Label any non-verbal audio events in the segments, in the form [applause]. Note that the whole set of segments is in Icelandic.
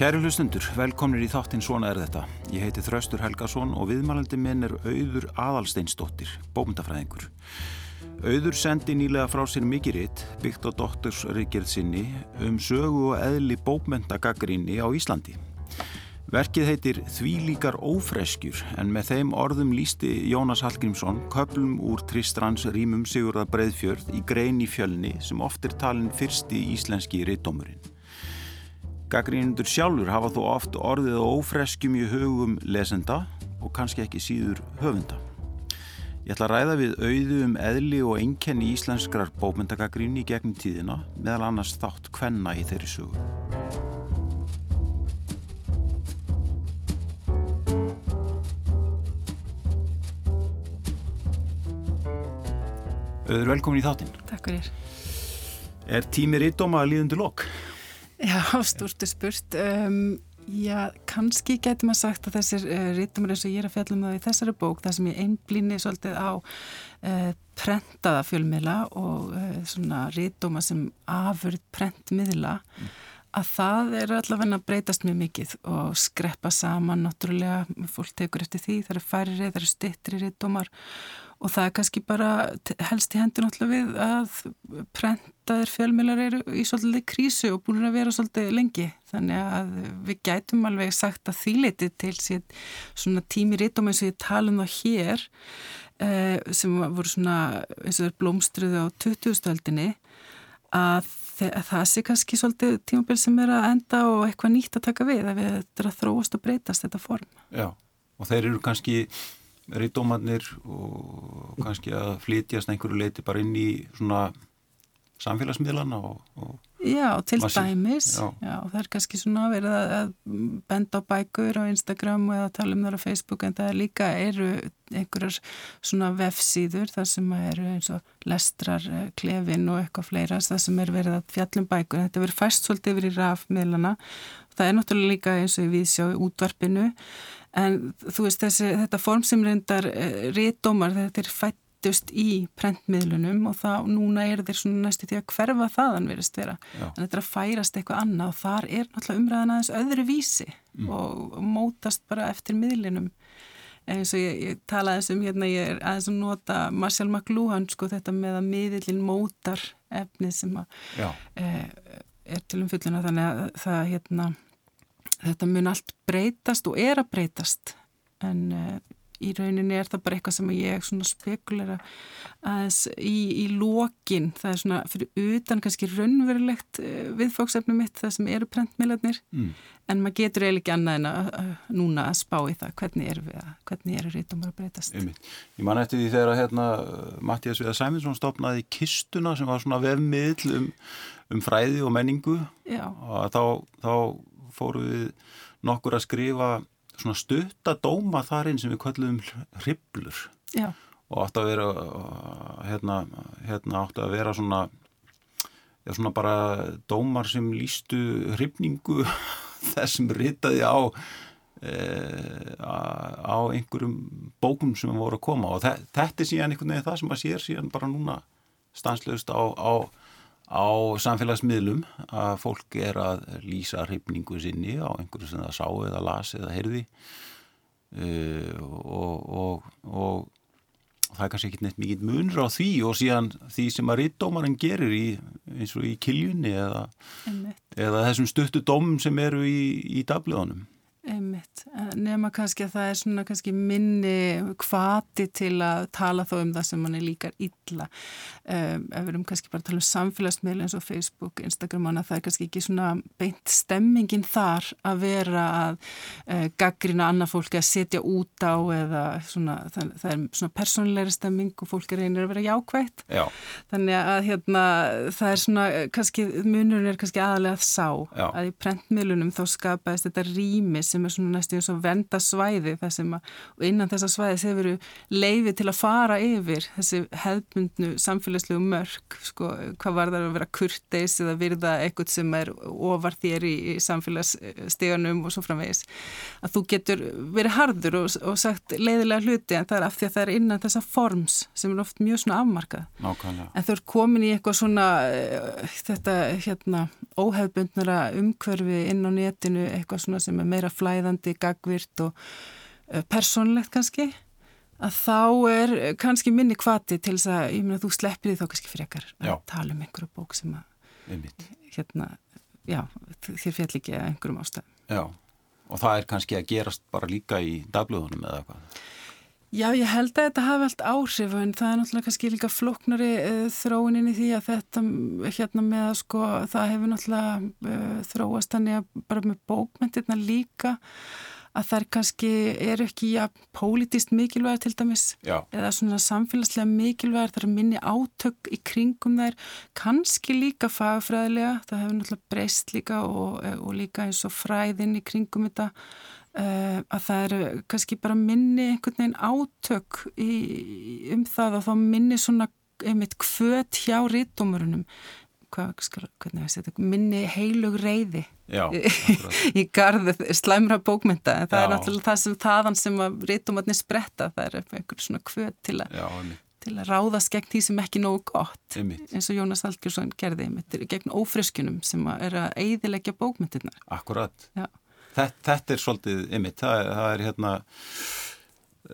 Kæri hlustundur, velkomnir í þáttinn Svona er þetta. Ég heiti Þraustur Helgason og viðmælandi minn er Auður Aðalsteinsdóttir, bókmyndafræðingur. Auður sendi nýlega frá sér mikið ritt, byggt á doktorsrikerð sinni, um sögu og eðli bókmyndagaggrinni á Íslandi. Verkið heitir Því líkar ófreskjur en með þeim orðum lísti Jónas Hallgrímsson köplum úr Tristrans rýmum Sigurða Breiðfjörð í grein í fjölni sem oft er talin fyrsti íslenski rittdómurinn. Gaggrínundur sjálfur hafa þó oft orðið og ófreskjum í hugum lesenda og kannski ekki síður höfunda. Ég ætla að ræða við auðu um eðli og einkenni íslenskrar bókmyndagaggrín í gegnum tíðina meðal annars þátt hvenna í þeirri sögu. Auður, velkomin í þáttinn. Takk fyrir. Er tímir ídóma að líðundu lokk? Já, stúrtu spurt. Um, já, kannski getur maður sagt að þessir uh, rítumur eins og ég er að fjalla um það í þessari bók, það sem ég einblýni svolítið á uh, prentaða fjölmiðla og uh, svona rítuma sem afurð prentmiðla, mm. Að það er allavega að breytast mjög mikið og skreppa saman, náttúrulega, fólk tekur eftir því, það eru færri, það eru stittri rítumar og það er kannski bara helst í hendur náttúrulega við að prentaðir fjölmjölar eru í svolítið krísu og búin að vera svolítið lengi. Þannig að við gætum alveg sagt að þýleiti til sér svona tími rítum eins og ég tala um það hér eh, sem voru svona eins og þeir blómstruði á 2000-öldinni að það sé kannski svolítið tímabil sem er að enda og eitthvað nýtt að taka við að við þetta er að þróast og breytast þetta form. Já og þeir eru kannski rítómanir og kannski að flytjast einhverju leiti bara inn í svona samfélagsmiðlana og, og Já, til massi. dæmis já. já, það er kannski svona verið að benda á bækur á Instagram og að tala um það á Facebook en það er líka eru einhverjar svona vefsíður þar sem eru eins og lestrar eh, klefin og eitthvað fleira þar sem er verið að fjallum bækur þetta verið fæst svolítið yfir í rafmiðlana það er náttúrulega líka eins og við sjá útvarpinu en þú veist þessi, þetta form sem reyndar eh, réttómar þetta er fættust í prentmiðlunum og þá núna er þeir svona næstu því að hverfa þaðan verist vera. Já. en þetta er að færast eitthvað annað og þar er náttúrulega umræðan aðeins öðru vísi mm. og, mótast bara eftir miðlinum. Eins og ég, ég talaði þessum hérna ég er aðeins að nota Marcel McLuhan sko þetta með að miðlinn mótar efnið sem að uh, er til umfylluna þannig að það hérna þetta mun allt breytast og er að breytast. En uh, í rauninni er það bara eitthvað sem ég spekulera aðeins í, í lokin, það er svona fyrir utan kannski raunverulegt uh, viðfóksefnum mitt það sem eru prentmiðlarnir mm. en maður getur eiginlega ekki annað en að uh, núna að spá í það hvernig eru við að, hvernig eru rítumar að breytast Einmitt. Ég man eftir því þegar hérna Mattias Viðar Sæminsson stopnaði kistuna sem var svona vefmiðl um, um fræði og menningu Já. og þá, þá fóru við nokkur að skrifa svona stuttadóma þar inn sem við kallum hriblur Já. og átt að vera hérna, hérna átt að vera svona já, svona bara dómar sem lístu hribningu [laughs] þess sem ritaði á e, á einhverjum bókum sem voru að koma og þetta er síðan einhvern veginn það sem að sér síðan bara núna stanslöst á, á á samfélagsmiðlum að fólk er að lýsa hrifningu sinni á einhverju sem það sá eða las eða heyrði. Uh, og, og, og það er kannski ekki neitt mikið munur á því og síðan því sem að rittdómarinn gerir í, eins og í kiljunni eða, eða þessum stuttu dómum sem eru í, í dablöðunum. Einmitt, nema kannski að það er svona kannski minni kvati til að tala þó um það sem mann er líkar illa um, ef við erum kannski bara að tala um samfélagsmiðl eins og Facebook, Instagram hana, það er kannski ekki svona beint stemmingin þar að vera að uh, gaggrina annað fólki að setja út á eða svona, það, það er svona persónulegri stemming og fólki reynir að vera jákvægt Já. þannig að hérna það er svona kannski, munurinn er kannski aðalega að sá Já. að í prentmiðlunum þá skapaðist þetta rými sem er svona næstu eins og venda svæði að, og innan þessa svæði þeir veru leiði til að fara yfir þessi hefðbundnu samfélagslegu mörg sko, hvað var það að vera kurteis eða virða eitthvað sem er ofar þér í, í samfélagssteganum og svo framvegis. Að þú getur verið hardur og, og sagt leiðilega hluti en það er af því að það er innan þessa forms sem er oft mjög svona afmarkað. Nákvæmlega. en þau er komin í eitthvað svona uh, þetta hérna óhefbundnara umhverfi inn á netinu, eitthvað svona sem er meira flæðandi, gagvirt og uh, personlegt kannski að þá er kannski minni kvati til þess að, ég meina, þú sleppir því þá kannski frekar að já. tala um einhverju bók sem að hérna, já, þér fjall ekki að einhverjum ástæðum. Já, og það er kannski að gerast bara líka í dagblöðunum eða eitthvað. Já, ég held að þetta hafi allt áhrif en það er náttúrulega kannski líka floknari uh, eh, þróunin í því að þetta hérna með að sko það hefur náttúrulega uh, þróast þannig að bara með bókmyndirna líka að þær kannski eru ekki ja, pólitist mikilvæg til dæmis Já. eða svona samfélagslega mikilvæg þar er minni átök í kringum þær kannski líka fagfræðilega það hefur náttúrulega breyst líka og, og líka eins og fræðin í kringum þetta Uh, að það eru kannski bara minni einhvern veginn átök í, um það og þá minni svona einmitt kvöt hjá rítumurunum hvernig veist þetta minni heilug reyði Já, í [laughs] garðu slæmra bókmynda en það Já. er náttúrulega það sem þaðan sem að rítumarnir spretta. Það er einhvern svona kvöt til til að ráðast gegn því sem ekki nógu gott. Einmitt. eins og Jónas Algjursson gerði einmitt, gegn ófriskunum sem er að eidilegja bókmyndirna Akkurat. Þetta, þetta er svolítið ymmit, það, það er hérna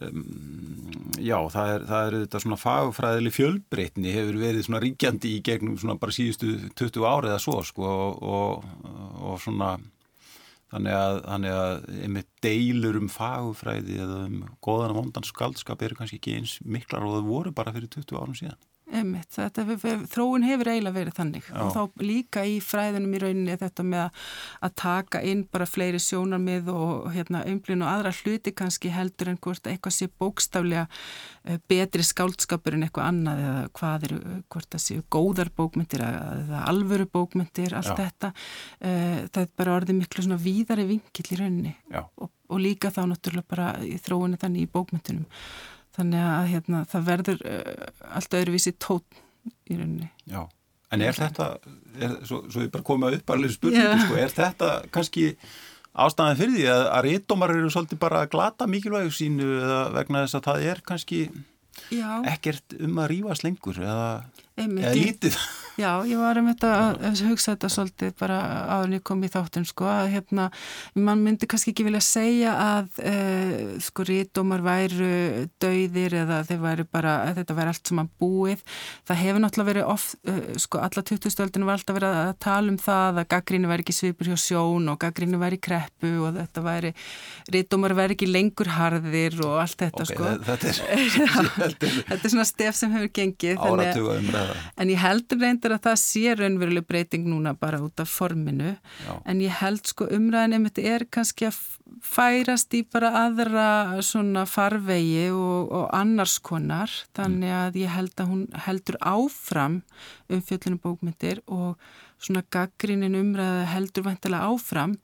um, já, það er, það er þetta svona fagfræðili fjölbreytni hefur verið svona ríkjandi í gegnum svona bara síðustu 20 árið eða svo sko og, og, og svona þannig að, þannig að ymmit deilur um fagfræði eða um goðan og vondan skaldskap eru kannski ekki eins miklar og það voru bara fyrir 20 árum síðan Einmitt, þetta, þróun hefur eiginlega verið þannig. Já. og þá líka í fræðunum í rauninni þetta með að taka inn bara fleiri sjónarmið og hérna, umblíðin og aðra hluti kannski heldur en hvort eitthvað sé bókstaflega eh, betri skáldskapur en eitthvað annað eða hvað eru, hvort það séu góðar bókmyndir eða alvöru bókmyndir, allt Já. þetta. Uh, það er bara orðið miklu svona víðari vingill í rauninni. Og, og líka þá náttúrulega bara í þróunni þannig í bókmyndunum þannig að hérna, það verður uh, allt öðruvísi tótt í rauninni. Já, en er þetta er, svo, svo ég bara komið upp alveg spurningu sko, er þetta kannski ástæðan fyrir því að, að réttomar eru svolítið bara að glata mikilvægu sínu vegna þess að það er kannski Já. ekkert um að rýfast lengur eða, eða lítið Já, ég var um þetta að hugsa þetta svolítið bara áður en ég kom í þáttun sko að hérna, mann myndi kannski ekki vilja segja að e, sko rítumar væru dauðir eða þeir væru bara, þetta væri allt sem að búið. Það hefur náttúrulega verið oft, e, sko alla 2000-stöldinu var alltaf verið að tala um það að gaggríni væri ekki svipur hjá sjón og gaggríni væri kreppu og þetta væri, rítumar væri ekki lengur harðir og allt þetta okay, sko. [laughs] [laughs] Þetta er, þetta er svona stef sem hefur gengið. Áratuga umræða. En ég heldur reynda heldur að það sé raunveruleg breyting núna bara út af forminu Já. en ég held sko umræðin einmitt er kannski að færast í bara aðra svona farvegi og, og annars konar þannig mm. að ég held að hún heldur áfram um fjöllinu bókmyndir og svona gaggrinin umræði heldur vantilega áfram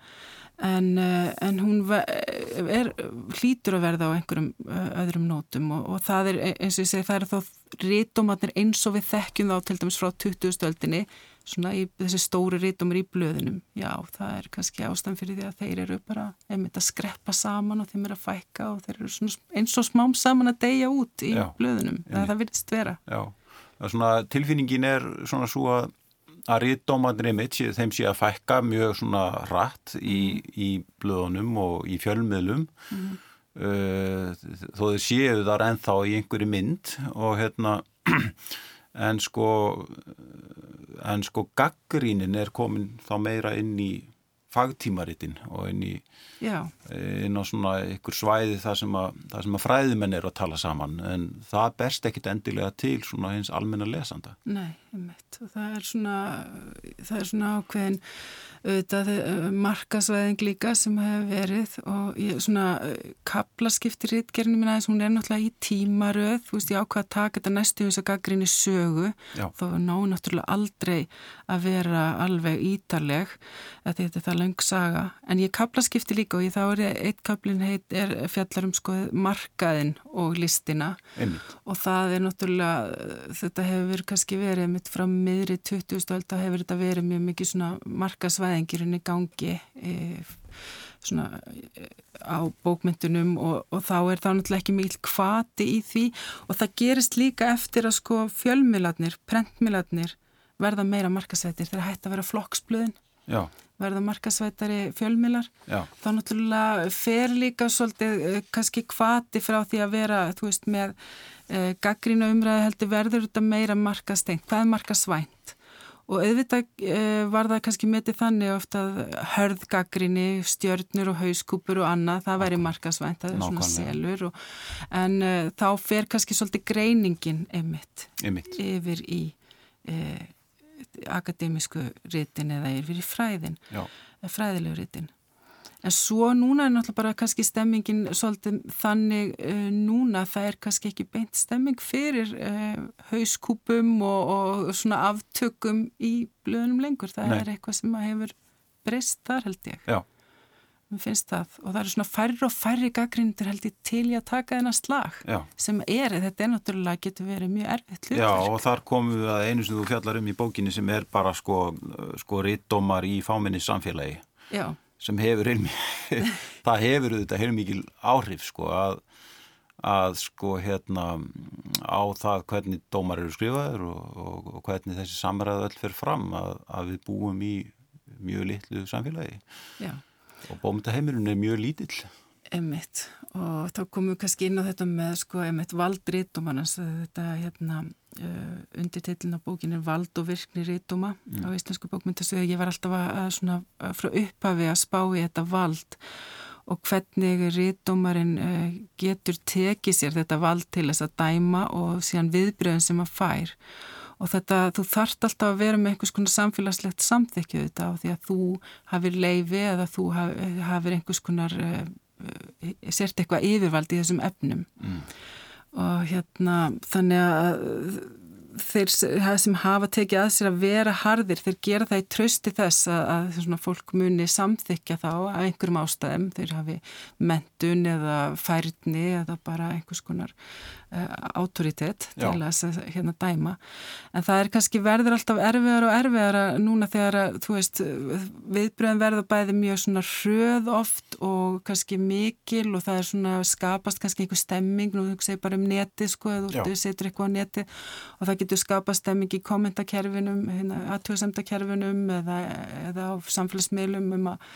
En, eh, en hún er, hlýtur að verða á einhverjum eh, öðrum nótum og, og það er eins og ég segi það er þá rítumatnir eins og við þekkjum þá til dæmis frá 20. stöldinni svona í þessi stóri rítumur í blöðunum. Já það er kannski ástæðan fyrir því að þeir eru bara einmitt að skreppa saman og þeim eru að fækka og þeir eru eins og smám saman að deyja út í já, blöðunum. Það, það virðist vera. Já, svona, tilfinningin er svona svo að að ríðdómanir einmitt þeim sé að fækka mjög svona rætt í, í blöðunum og í fjölmiðlum mm. uh, þó þau séu þar ennþá í einhverju mynd og hérna [clears throat] en sko en sko gaggrínin er komin þá meira inn í fagtímaritin og inn í inn á svona ykkur svæði það sem að, að fræðimenn eru að tala saman en það berst ekkit endilega til svona hins almenna lesanda. Nei, einmitt. Það er svona það er svona ákveðin auðvitað eh, markasvæðing líka sem hefur verið og ég, svona eh, kaplaskiptir hittgerðinu minna þess hún er náttúrulega í tímaröð. Þú veist ég ákvað að taka þetta næstu þess að gaggrinni sögu. Já. þó ná náttúrulega aldrei að vera alveg ítarleg þetta er það lang saga. En ég kaplaskipti líka og ég þá er eitt kaplin heit er fjallar um sko markaðin og listina Einmitt. og það er náttúrulega þetta hefur kannski verið mitt frá miðri 20. stöld að hefur þetta verið mjög mikið svona markasvæð fæðingirinn í gangi e, svona e, á bókmyndunum og, og þá er það náttúrulega ekki mjög kvati í því og það gerist líka eftir að sko fjölmiðlarnir, prentmiðlarnir verða meira markasættir þegar hægt að vera flokksblöðin Já. Verða markasvætari fjölmilar þá náttúrulega fer líka svolítið uh, kannski kvati frá því að vera þú veist með uh, gaggrínu umræði heldur verður þetta meira markastengt, hvað er markasvænt og auðvitað uh, var það kannski metið þannig ofta hörðgaggrinni, stjörnur og hauskúpur og annað, það væri markasvænt það er svona selur og, en uh, þá fer kannski svolítið greiningin einmitt. yfir í uh, akademísku ritin eða yfir í fræðin fræðilegu ritin En svo núna er náttúrulega bara kannski stemmingin svolítið þannig uh, núna það er kannski ekki beint stemming fyrir uh, hauskúpum og, og svona aftökum í blöðunum lengur. Það Nei. er eitthvað sem hefur breyst þar held ég. Já. Mér finnst það og það eru svona færri og færri gaggrindur held ég til í að taka þennan slag Já. sem er, þetta er náttúrulega getur verið mjög erfitt hlutverk. Já og þar komum við að einu sem þú fjallar um í bókinni sem er bara sko, sko rittdómar í fáminni samfélagi. Já sem hefur [laughs] það hefur þetta heilmikil áhrif sko að, að sko hérna á það hvernig dómar eru skrifaður og, og, og hvernig þessi samræðu öll fer fram að, að við búum í mjög litlu samfélagi Já. Og bómyndaheimurinn er mjög lítill. Emmitt og þá komum við kannski inn á þetta með sko emmitt valdrítum þetta hérna uh, undirtillin á bókin er vald og virkni rítuma mm. á íslensku bókmyndasögu ég var alltaf að, að svona frá upphafi að spá í þetta vald og hvernig rítumarinn uh, getur tekið sér þetta vald til þess að dæma og síðan viðbröðin sem að fær og þetta, þú þart alltaf að vera með einhvers konar samfélagslegt samþykju þetta á því að þú hafið leifi eða þú hafið einhvers konar uh, sért eitthvað yfirvald í þessum efnum mm. og hérna þannig að þeir sem hafa tekið að sér að vera harðir, þeir gera það í trösti þess að, að svona, fólk muni samþykja þá af einhverjum ástæðum þeir hafi mentun eða færni eða bara einhvers konar autoritet til að hérna dæma. En það er kannski verður alltaf erfiðar og erfiðar núna þegar að, þú veist viðbröðin verður bæði mjög svona hröð oft og kannski mikil og það er svona skapast kannski einhver stemming, nú þú segir bara um neti sko, eða þú setur eitthvað á neti og það getur skapast stemming í kommentakerfinum hérna, aðtjóðsemdakerfinum eða, eða á samfélagsmiðlum um að,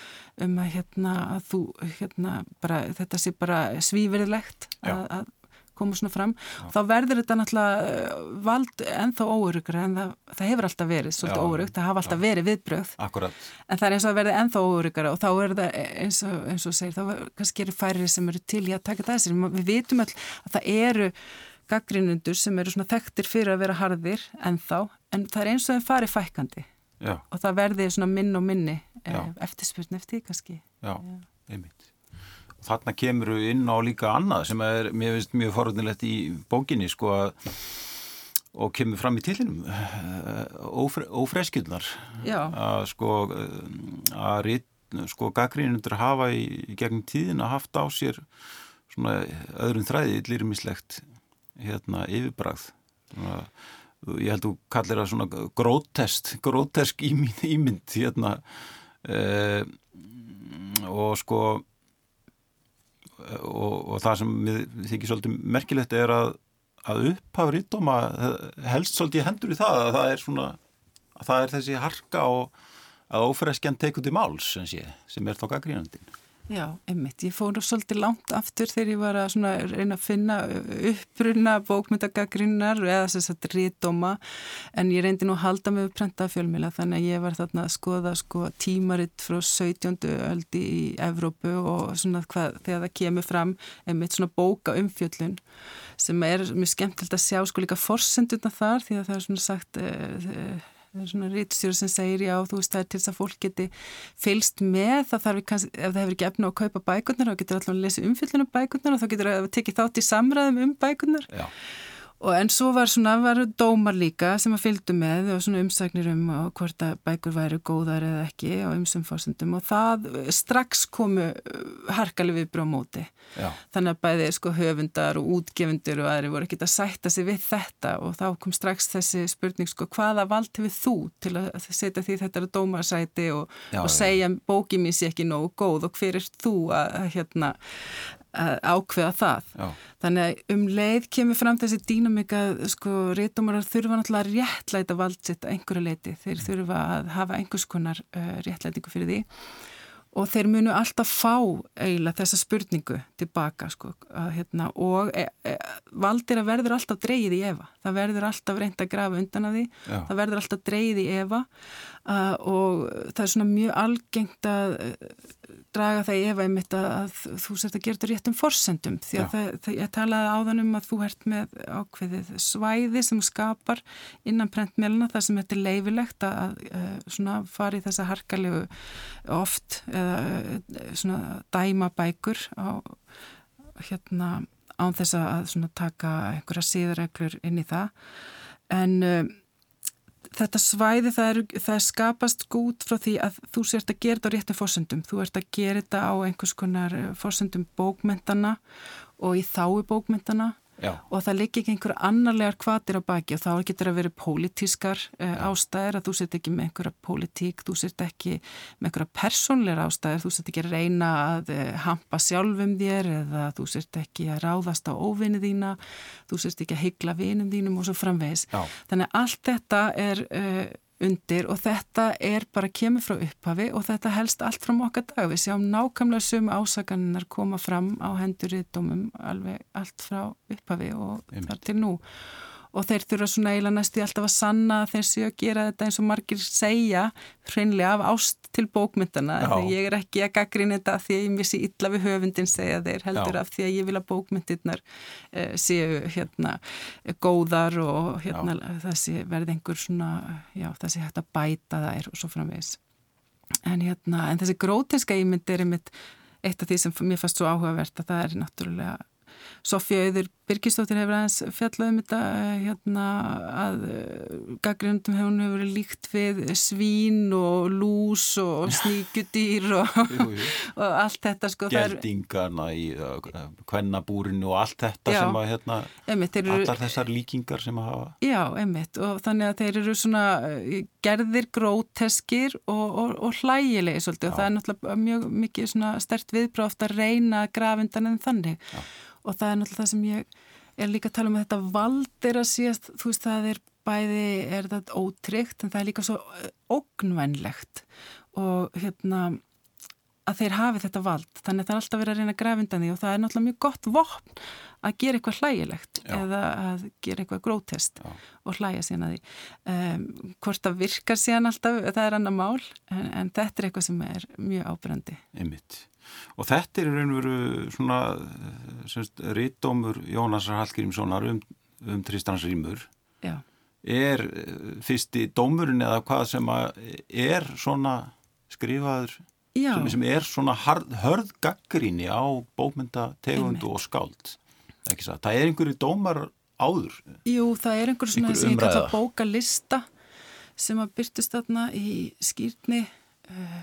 um að hérna að þú hérna bara þetta sé bara svíverilegt að, að koma svona fram, Já. þá verður þetta náttúrulega eh, vald ennþá óurugra en það, það hefur alltaf verið svolítið óurugt, það hafa alltaf Já. verið viðbröð Akkurat. en það er eins og að verði ennþá óurugra og þá er það eins og, eins og segir, þá kannski eru færið sem eru til í að taka þessir, við vitum all að það eru gaggrinundur sem eru svona þekktir fyrir að vera harðir ennþá, en það er eins og þeim farið fækandi Já. og það verði svona minn og minni eh, eftirspurn eftir kannski Já, einmitt þarna kemur við inn á líka annað sem er mér finnst mjög forðunilegt í bókinni sko að og kemur fram í tillinum ófre, ófreskjulnar að sko að rit, sko gaggrínundur hafa í, gegnum tíðina haft á sér svona öðrum þræði lýrumislegt hérna yfirbragð. Svona, ég held að þú kallir það svona grótest grótesk ímynd, ímynd hérna e, og sko og, og það sem við þykir svolítið merkilegt er að, að upphafa rítdóma helst svolítið hendur í það að það er svona að það er þessi harka og að ófreskjan teikundi máls sem, sé, sem er þá gaggrínandin Já, einmitt. Ég fór svolítið langt aftur þegar ég var að reyna að finna uppbrunna bókmyndagagrinnar eða þess að ríðdóma en ég reyndi nú að halda mig upp prenta fjölmila þannig að ég var þarna að skoða sko, tímaritt frá 17. öldi í Evrópu og svona hvað, þegar það kemur fram einmitt svona bóka umfjöllun sem er mjög skemmtilegt að sjá sko líka forsenduna þar því að það er svona sagt e, svona rítstjóri sem segir já þú veist það er til þess að fólk geti fylst með það þarf kannski, ef það hefur ekki efna að kaupa bækurnar þá getur alltaf að lesa umfyllunum bækurnar og þá getur það að tekið þátt í samræðum um bækurnar já. Og en svo var svona, var dómar líka sem að fylgdu með og svona umsagnir um hvort að bækur væri góðar eða ekki á umsum fórsendum og það strax komu uh, harkalið við brá móti. Já. Þannig að bæði sko höfundar og útgefundur og aðri voru ekki að sætta sig við þetta og þá kom strax þessi spurning sko hvaða vald hefur þú til að setja því þetta er dómarsæti og, já, og segja bókið mín sé ekki nógu góð og hver er þú að, að hérna ákveða það. Já. Þannig að um leið kemur fram þessi dýnamika, sko, réttumar þurfa náttúrulega að réttlæta valdsitt að einhverju leiti. Þeir þurfa að hafa einhvers konar uh, réttlætingu fyrir því og þeir munu alltaf fá eiginlega þessa spurningu tilbaka sko, að, hérna, og e, e, valdir að verður alltaf dreyið í Eva það verður alltaf reynd að grafa undan að því Já. það verður alltaf dreyið í Eva uh, og það er svona mjög algengt að draga það í Eva einmitt að, að þú sért að gera þetta réttum forsendum því að það, það, ég talaði á þann um að þú ert með ákveðið svæði sem skapar innan prentmjöluna það sem þetta er leifilegt að, að svona fari þessa harkalegu oft eða svona dæma bækur á hérna án þess að svona taka einhverja síðarreglur inn í það. En um, þetta svæði það er, það skapast gút frá því að þú sért að gera þetta á réttum fórsendum. Þú ert að gera þetta á einhvers konar eh, fórsendum bókmentana og í þái bókmentana Já. og það liggi ekki einhverja annarlegar kvatir á baki og þá getur að vera pólitískar uh, ástæðir að þú sett ekki með einhverja pólitík, þú sett ekki með einhverja persónleira ástæðir, þú sett ekki að reyna að uh, hampa sjálfum þér eða þú sett ekki að ráðast á óvinni þína, þú sett ekki að hyggla vinum þínum og svo framvegis. Já. Þannig að allt þetta er uh, undir og þetta er bara kemur frá upphafi og þetta helst allt frá okkar dag. Við sjáum nákvæmlega sömu ásagannar koma fram á hendur í domum alveg allt frá upphafi og þar til nú og þeir þurfa svona eiginlega næstu alltaf að sanna að þeir séu að gera þetta eins og margir segja hreinlega af ást til bókmyndana þegar ég er ekki að gaggrina þetta því að ég missi illa við höfundin segja þeir heldur Já. af því að ég vil að bókmyndirnar eh, séu hérna góðar og hérna þessi verði einhver svona já þessi hægt að bæta þær og svo framvegs en hérna en þessi grótinska ímynd er einmitt eitt af því sem mér fannst svo áhugavert að það er náttúrulega Sofja Auður Birkistóttir hefur aðeins fjallað um þetta eh, hérna að eh, gaggrindum hefur hefur líkt við svín og lús og [laughs] sníkjudýr og, jú, jú. [laughs] og allt þetta sko Geldingarna í kvennabúrinu og allt þetta já, sem að hérna emitt, eru, allar þessar líkingar sem að hafa Já, emitt og þannig að þeir eru svona eh, gerðir gróteskir og, og, og hlægilegi svolítið já. og það er náttúrulega mjög mikið svona stert viðbráft að reyna grafindan en þannig Já og það er náttúrulega það sem ég er líka að tala um að þetta vald er að síast, þú veist það er bæði, er þetta ótryggt en það er líka svo ógnvænlegt. Og hérna að þeir hafi þetta vald, þannig að það er alltaf verið að reyna að grafinda því og það er náttúrulega mjög gott vopn að gera eitthvað hlægilegt Já. eða að gera eitthvað grótest Já. og hlæja síðan að því. Um, hvort það virkar síðan alltaf, það er annar mál en, en þetta er eitthvað sem er mjög ábyrgandi Einmitt og þetta er raun og veru svona semst, rítómur Jónasar Hallgrímssonar um, um Tristans Rímur. Já. er eh, fyrsti dómurinn eða hvað sem er svona skrifaður sem, sem er svona hörðgaggrinni á bókmyndategundu og skáld það er einhverju dómar áður. Jú, það er einhverju svona sem ég kalla bókalista sem að byrtist þarna í skýrni uh,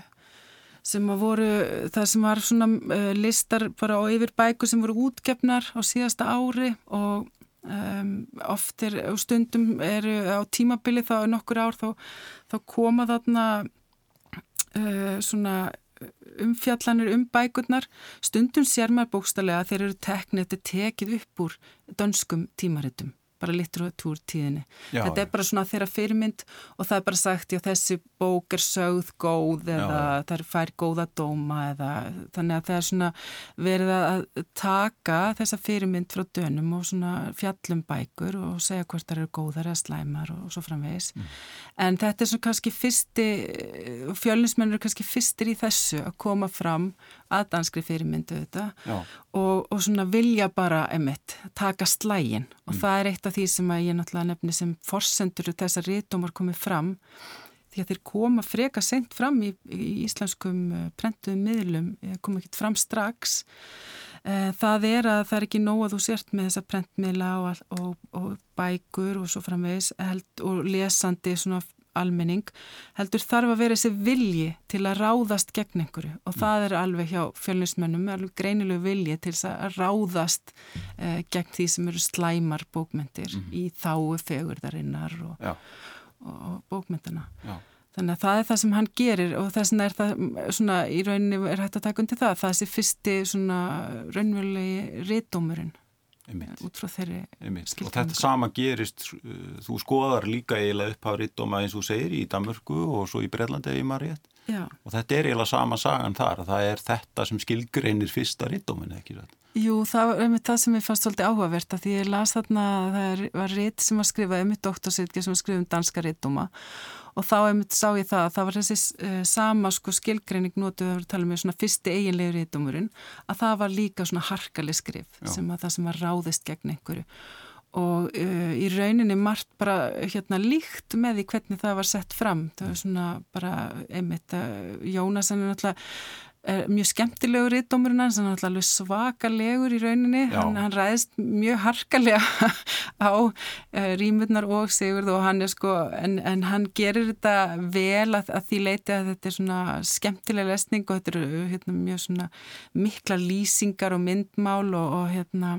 sem að voru, það sem var svona uh, listar bara á yfir bæku sem voru útgefnar á síðasta ári og um, oft er, stundum er á tímabili þá nokkur ár þá, þá koma þarna uh, svona umfjallanir um bækurnar. Stundum sér maður bókstallega að þeir eru teknið, þetta tekið upp úr dönskum tímaritum bara litteratúr tíðinni. Já, þetta er bara svona þeirra fyrirmynd og það er bara sagt já þessi bók er sögð góð eða já, það fær góða dóma eða þannig að það er svona verið að taka þessa fyrirmynd frá dönum og svona fjallum bækur og segja hvort það eru góðar eða slæmar og svo framvegis. Mm. En þetta er svona kannski fyrsti, fjölinsmennur er kannski fyrstir í þessu að koma fram að danskri fyrirmyndu þetta og, og svona vilja bara emitt, taka slægin og mm. það er eitt af því sem að ég náttúrulega nefni sem forsendur þessar rítumar komið fram. Því að þeir koma freka sent fram í, í íslenskum eh, prentuðum miðlum, eh, koma ekki fram strax. Eh, það er að það er ekki nóg að þú sért með þessa prentmiðla og, og, og bækur og svo framvegis og lesandi svona almenning, heldur þarf að vera þessi vilji til að ráðast gegn einhverju og það er alveg hjá fjölnismönnum, alveg greinilegu vilji til að ráðast eh, gegn því sem eru slæmar bókmyndir mm -hmm. í þáu fegurðarinnar og, og, og bókmyndina. Já. Þannig að það er það sem hann gerir og þess vegna er það svona í rauninni er hægt að taka undir það. Það er þessi fyrsti svona raunverulegi réttómurinn út frá þeirri skiltingu. Og þetta sama gerist, þú skoðar líka eiginlega upp á réttóma eins og segir í Danmörku og svo í Breitlandi ef ég maður rétt. Já. Og þetta er eiginlega sama sagan þar. Það er þetta sem skilgreinir fyrsta réttóminn, ekki þetta? Jú, það var einmitt það sem ég fannst svolítið áhugavert að því ég las þarna að það var rétt sem var skrifað, einmitt doktorsritki sem var skrifað um danska réttuma og þá einmitt sá ég það að það var þessi uh, sama sko skilgreining notuð að vera að tala um svona fyrsti eiginlegu réttumurinn að það var líka svona harkalig skrif Já. sem að það sem var ráðist gegn einhverju og uh, í rauninni margt bara hérna líkt með því hvernig það var sett fram. Það var svona bara einmitt að Jónas er náttúrulega mjög skemmtilegur í dómurinn hans, hann er alltaf svakalegur í rauninni, hann, hann ræðist mjög harkalega á uh, rýmurnar og Sigurð og hann er sko, en, en hann gerir þetta vel að, að því leiti að þetta er svona skemmtilega lesning og þetta eru hérna, mjög svona mikla lýsingar og myndmál og, og hérna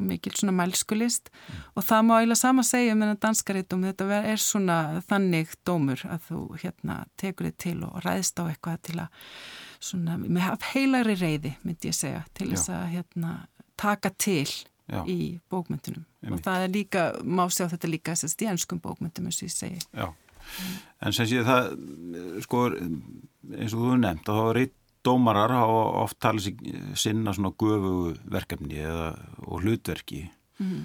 mikil svona mælskulist mm. og það má eiginlega sama segja um þennan danskaritum, þetta er svona þannig dómur að þú hérna tekur þið til og ræðist á eitthvað til að svona með heilari reyði myndi ég segja til þess að hérna taka til Já. í bókmyndunum Einmitt. og það er líka, má sjá þetta líka þessast í ennskum bókmyndum eins og ég segi Já, en sem sé það sko eins og þú nefnt að þá er eitt dómarar hafa oft talið sig sinna svona gufu verkefni eða, og hlutverki mm.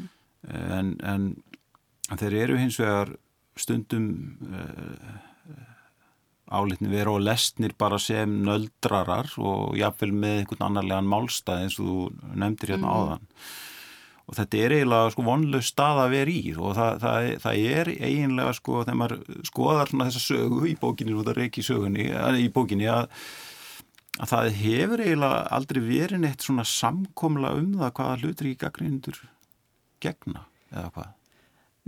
en, en þeir eru hins vegar stundum uh, álitni vera og lesnir bara sem nöldrarar og jáfnvel með einhvern annarlegan málstað eins og þú nefndir hérna mm. áðan og þetta er eiginlega sko vonlu stað að vera í og það, það, það er eiginlega sko þegar maður skoðar svona þessa sögu í bókinni og það reykir sögunni í bókinni að að það hefur eiginlega aldrei verið neitt svona samkomla um það hvaða hlutur ekki gaggrindur gegna eða hvað?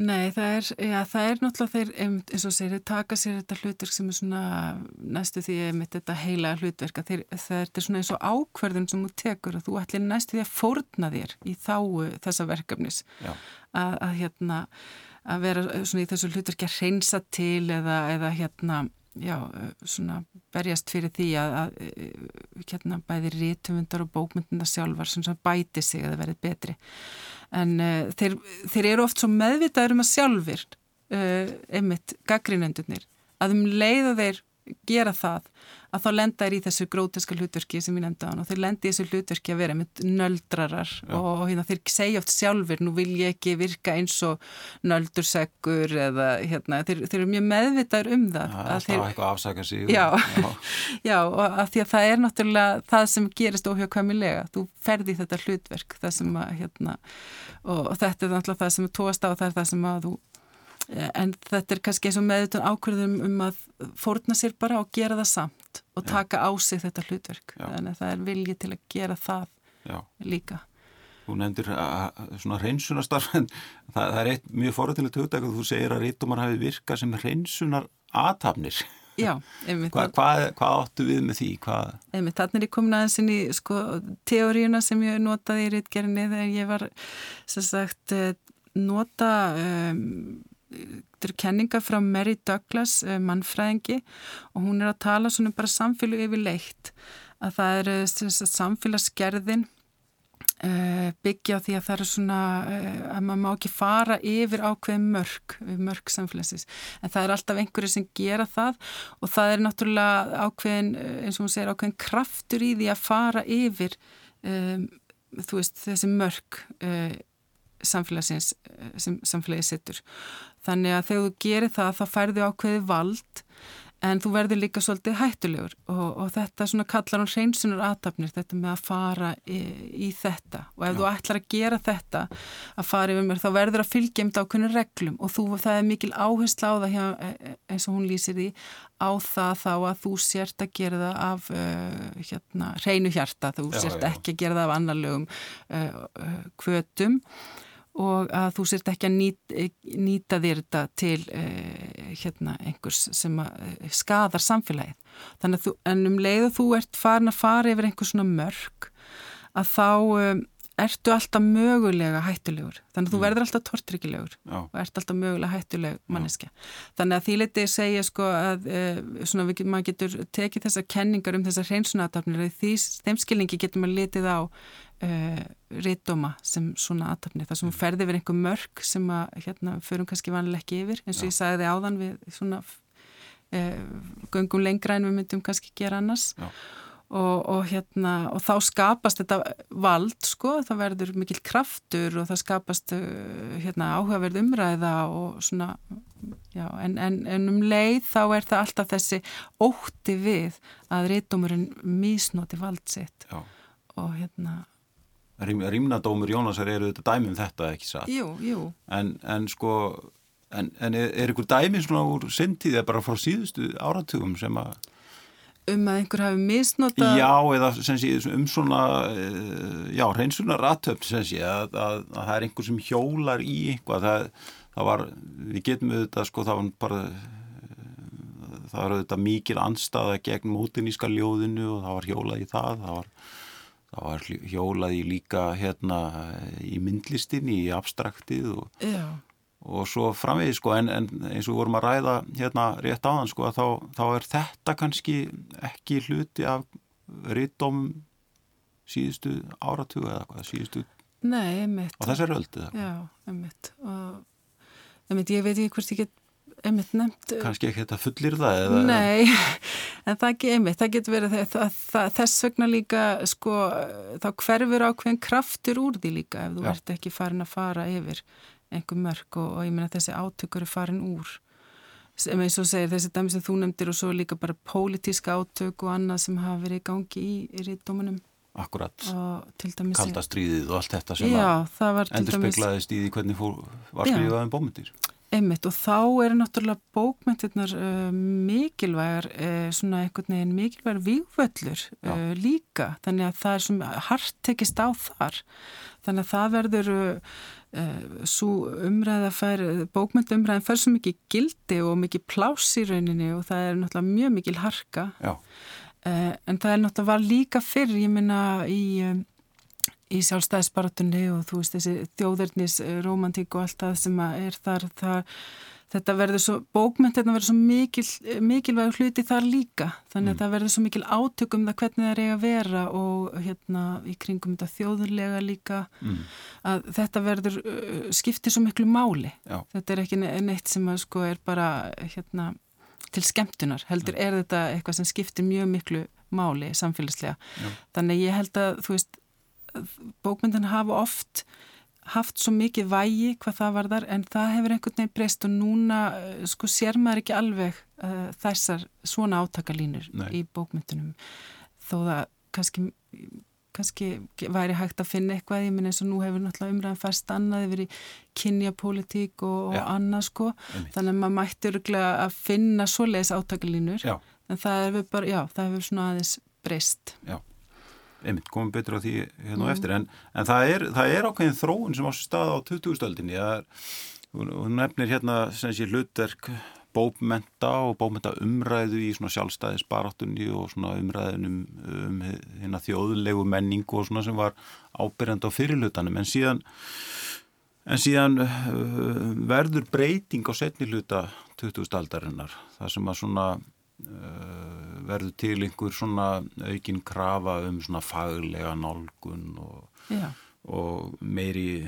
Nei, það er, já, það er náttúrulega þeir, eins og segir, taka sér þetta hlutverk sem er svona næstu því að þetta heila hlutverk þeir, það er svona eins og ákverðin sem þú tekur að þú ætlir næstu því að fórna þér í þáu þessa verkefnis að, að hérna að vera svona í þessu hlutverki að reynsa til eða, eða hérna já, svona berjast fyrir því að, að hérna bæði rítumundar og bókmyndina sjálfar sem bæti sig að það verði betri. En uh, þeir, þeir eru oft svo meðvitaður um að sjálfur uh, einmitt gaggrínendunir að um leiða þeir gera það að þá lenda er í þessu grótiska hlutverki sem ég nefndi á hann og þeir lendi í þessu hlutverki að vera með nöldrarar Já. og hérna, þeir segja oft sjálfur nú vil ég ekki virka eins og nöldurseggur eða hérna, þeir, þeir eru mjög meðvitaður um það ja, Það er eitthvað afsaka sig. Já, Já. [laughs] Og að því að það er náttúrulega það sem gerist óhjákvæmilega. Þú ferði þetta hlutverk að hérna, og, og þetta er náttúrulega það sem tóast á það er það sem að þú en þetta er kannski eins og meðutun ákveðum um að fórna sér bara og gera það samt og taka á sig þetta hlutverk Já. þannig að það er viljið til að gera það Já. líka Þú nefndir svona hreinsunastarf en það, það er eitt mjög forðilegt hugdag að þú segir að rítumar hafi virkað sem hreinsunar aðtapnir Já, einmitt Hva, hvað, hvað áttu við með því? Hvað? Einmitt, þannig er ég komin aðeins inn í sko, teóriuna sem ég notaði í rítgerðinni þegar ég var sem sagt eh, nota um, þetta eru kenningar frá Mary Douglas eh, mannfræðingi og hún er að tala svona bara samfélag yfir leitt að það er eh, samfélagsgerðin eh, byggja því að það er svona að maður má ekki fara yfir ákveðin mörg, mörg samfélagsins. En það er alltaf einhverju sem gera það og það er náttúrulega ákveðin eins og hún segir ákveðin kraftur í því að fara yfir um, þú veist þessi mörg um, samfélagsins sem samfélagi sittur Þannig að þegar þú gerir það þá færðu ákveði vald en þú verður líka svolítið hættulegur. Og, og þetta svona kallar hún hreinsunar aðtapnir þetta með að fara í, í þetta. Og ef Já. þú ætlar að gera þetta að fara yfir mér þá verður að fylgja um þetta ákveðinu reglum. Og þú, það er mikil áhersla á það hjá, e, e, eins og hún lýsir því á það þá að þú sért að gera það af uh, hérna, hreinu hjarta, þú Já, sért ekki að gera það af annarlegum uh, uh, kvötum og að þú sért ekki að nýta, nýta þér þetta til eh, hérna, einhvers sem eh, skadar samfélagið. Þannig að þú, en um leið og þú ert farin að fara yfir einhvers svona mörg að þá um, ertu alltaf mögulega hættulegur? Þannig að þú mm. verður alltaf tortryggilegur og ert alltaf mögulega hættuleg manneskja. Þannig að því litið segja sko að e, svona við, maður getur tekið þessar kenningar um þessar hreinsunatafnir því þeim skilningi getur maður litið á e, rítdóma sem svona atafnir þar sem mm. ferði verið einhver mörg sem að hérna förum kannski vanlega ekki yfir eins og Já. ég sagði áðan við svona e, göngum lengra en við myndum kannski gera annars. Já Og, og, hérna, og þá skapast þetta vald sko, það verður mikil kraftur og það skapast uh, hérna, áhugaverð umræða og svona já, en, en, en um leið þá er það alltaf þessi ótti við að reytumurinn mísnóti vald sitt. Já. og hérna Rým, Rýmnadómur Jónasar eru þetta dæmi um þetta ekki satt? Jú, jú. En, en sko en, en er, ykkur dæmi svona úr syndið eða bara frá síðustu áratugum sem að um að einhver hafi misnota Já, eða sé, um svona eh, já, reynsunar sé að, að, að það er einhver sem hjólar í einhvað það, það var, við getum auðvitað sko, það var bara það var auðvitað mikil anstaða gegn mótiníska ljóðinu og það var hjólað í það það var, það var hjólað í líka hérna í myndlistinni, í abstraktið og, og svo framvegið sko en, en eins og vorum að ræða hérna rétt áðan sko að þá, þá er þetta kannski ekki hluti af rítum síðustu áratugu eða hvað, síðustu Nei, einmitt. og þess er öldið Já, einmitt. Og einmitt, ég veit ekki hvort ég get einmitt nefnt Kannski ekki þetta fullir það eða Nei, [laughs] en það ekki einmitt það getur verið það, það, þess vegna líka sko, þá hverfur ákveðin kraftur úr því líka ef þú Já. ert ekki farin að fara yfir einhver mörg og, og ég meina þessi átökur er farin úr. Sem eins og segir þessi dæmi sem þú nefndir og svo líka bara pólitíska átök og annað sem hafa verið í gangi í, í ríðdómanum Akkurat, kaldastriðið og allt þetta sem já, endur speklaðist í því hvernig fór, var skrifaðum bómyndir Einmitt og þá eru náttúrulega bókmyndirnar uh, mikilvægar, uh, svona einhvern veginn mikilvægar vývöllur uh, líka, þannig að það er svona hart tekist á þar, þannig að það verður uh, svo umræða fær, bókmyndumræðin fær svo mikið gildi og mikið pláss í rauninni og það er náttúrulega mjög mikil harka, uh, en það er náttúrulega var líka fyrr, ég minna í... Um, í sjálfstæðisbaratunni og þú veist þessi þjóðurnis romantík og allt það sem er þar það, þetta verður svo, bókmynd þetta verður svo mikil, mikilvæg hluti þar líka þannig að mm. það verður svo mikil átökum það hvernig það er eiga að vera og hérna í kringum þetta þjóðurlega líka mm. að þetta verður uh, skiptir svo miklu máli Já. þetta er ekki neitt sem að sko er bara hérna til skemmtunar heldur Já. er þetta eitthvað sem skiptir mjög miklu máli samfélagslega Já. þannig ég held að þú veist bókmyndin hafa oft haft svo mikið vægi hvað það var þar en það hefur einhvern veginn breyst og núna eh, sko sér maður ekki alveg uh, þessar svona átakalínur Nei. í bókmyndunum þó það kannski, kannski væri hægt að finna eitthvað ég minn eins og nú hefur náttúrulega umræðan færst annað yfir í kynjapólitík og, og annað sko Einmitt. þannig að maður mætti öruglega að finna svoleiðis átakalínur já. en það hefur bara, já, það hefur svona aðeins breyst Já einmitt komum betur á því hérna og mm. eftir. En, en það er, það er ákveðin þróun sem á stað á 2000-öldinni hún nefnir hérna sé hlutverk bópmenta og bópmenta umræðu í svona sjálfstæðisbaráttunni og svona umræðunum um hérna þjóðlegu menningu og svona sem var ábyrjand á fyrirlutanum en síðan En síðan uh, verður breyting á setni hluta 2000 aldarinnar. Þar sem að svona uh, verður til einhver svona aukin krafa um svona faglega nálgun og, og meiri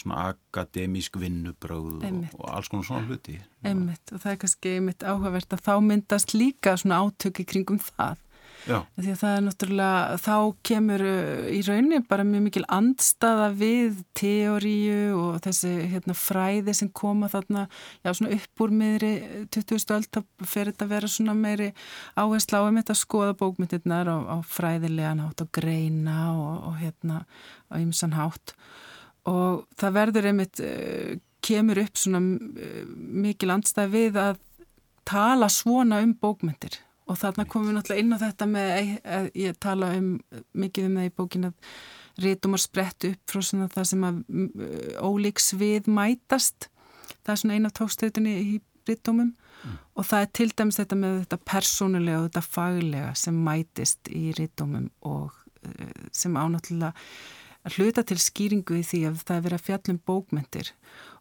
svona akademísk vinnubröð og, og alls konar svona hluti. Einmitt og það er kannski einmitt áhugavert að þá myndast líka svona átöki kringum það Já. Því að það er náttúrulega, þá kemur uh, í rauninni bara mjög mikil andstaða við teóriu og þessi hérna, fræði sem koma þarna, já upp úr meðri 20. öll, þá fer þetta að vera meiri áherslu á að skoða bókmyndirnar á, á fræðilegan hátt og greina og, og hérna á ymsan hátt og það verður einmitt, uh, kemur upp uh, mikil andstaða við að tala svona um bókmyndir og þarna komum við náttúrulega inn á þetta með að ég tala um mikið um það í bókin að rítumar sprett upp frá svona það sem að ólíks við mætast. Það er svona eina tókstöðunni í rítumum mm. og það er til dæmis þetta með þetta persónulega og þetta faglega sem mætist í rítumum og sem ánáttúrulega hluta til skýringu í því að það er verið að fjallum bókmyndir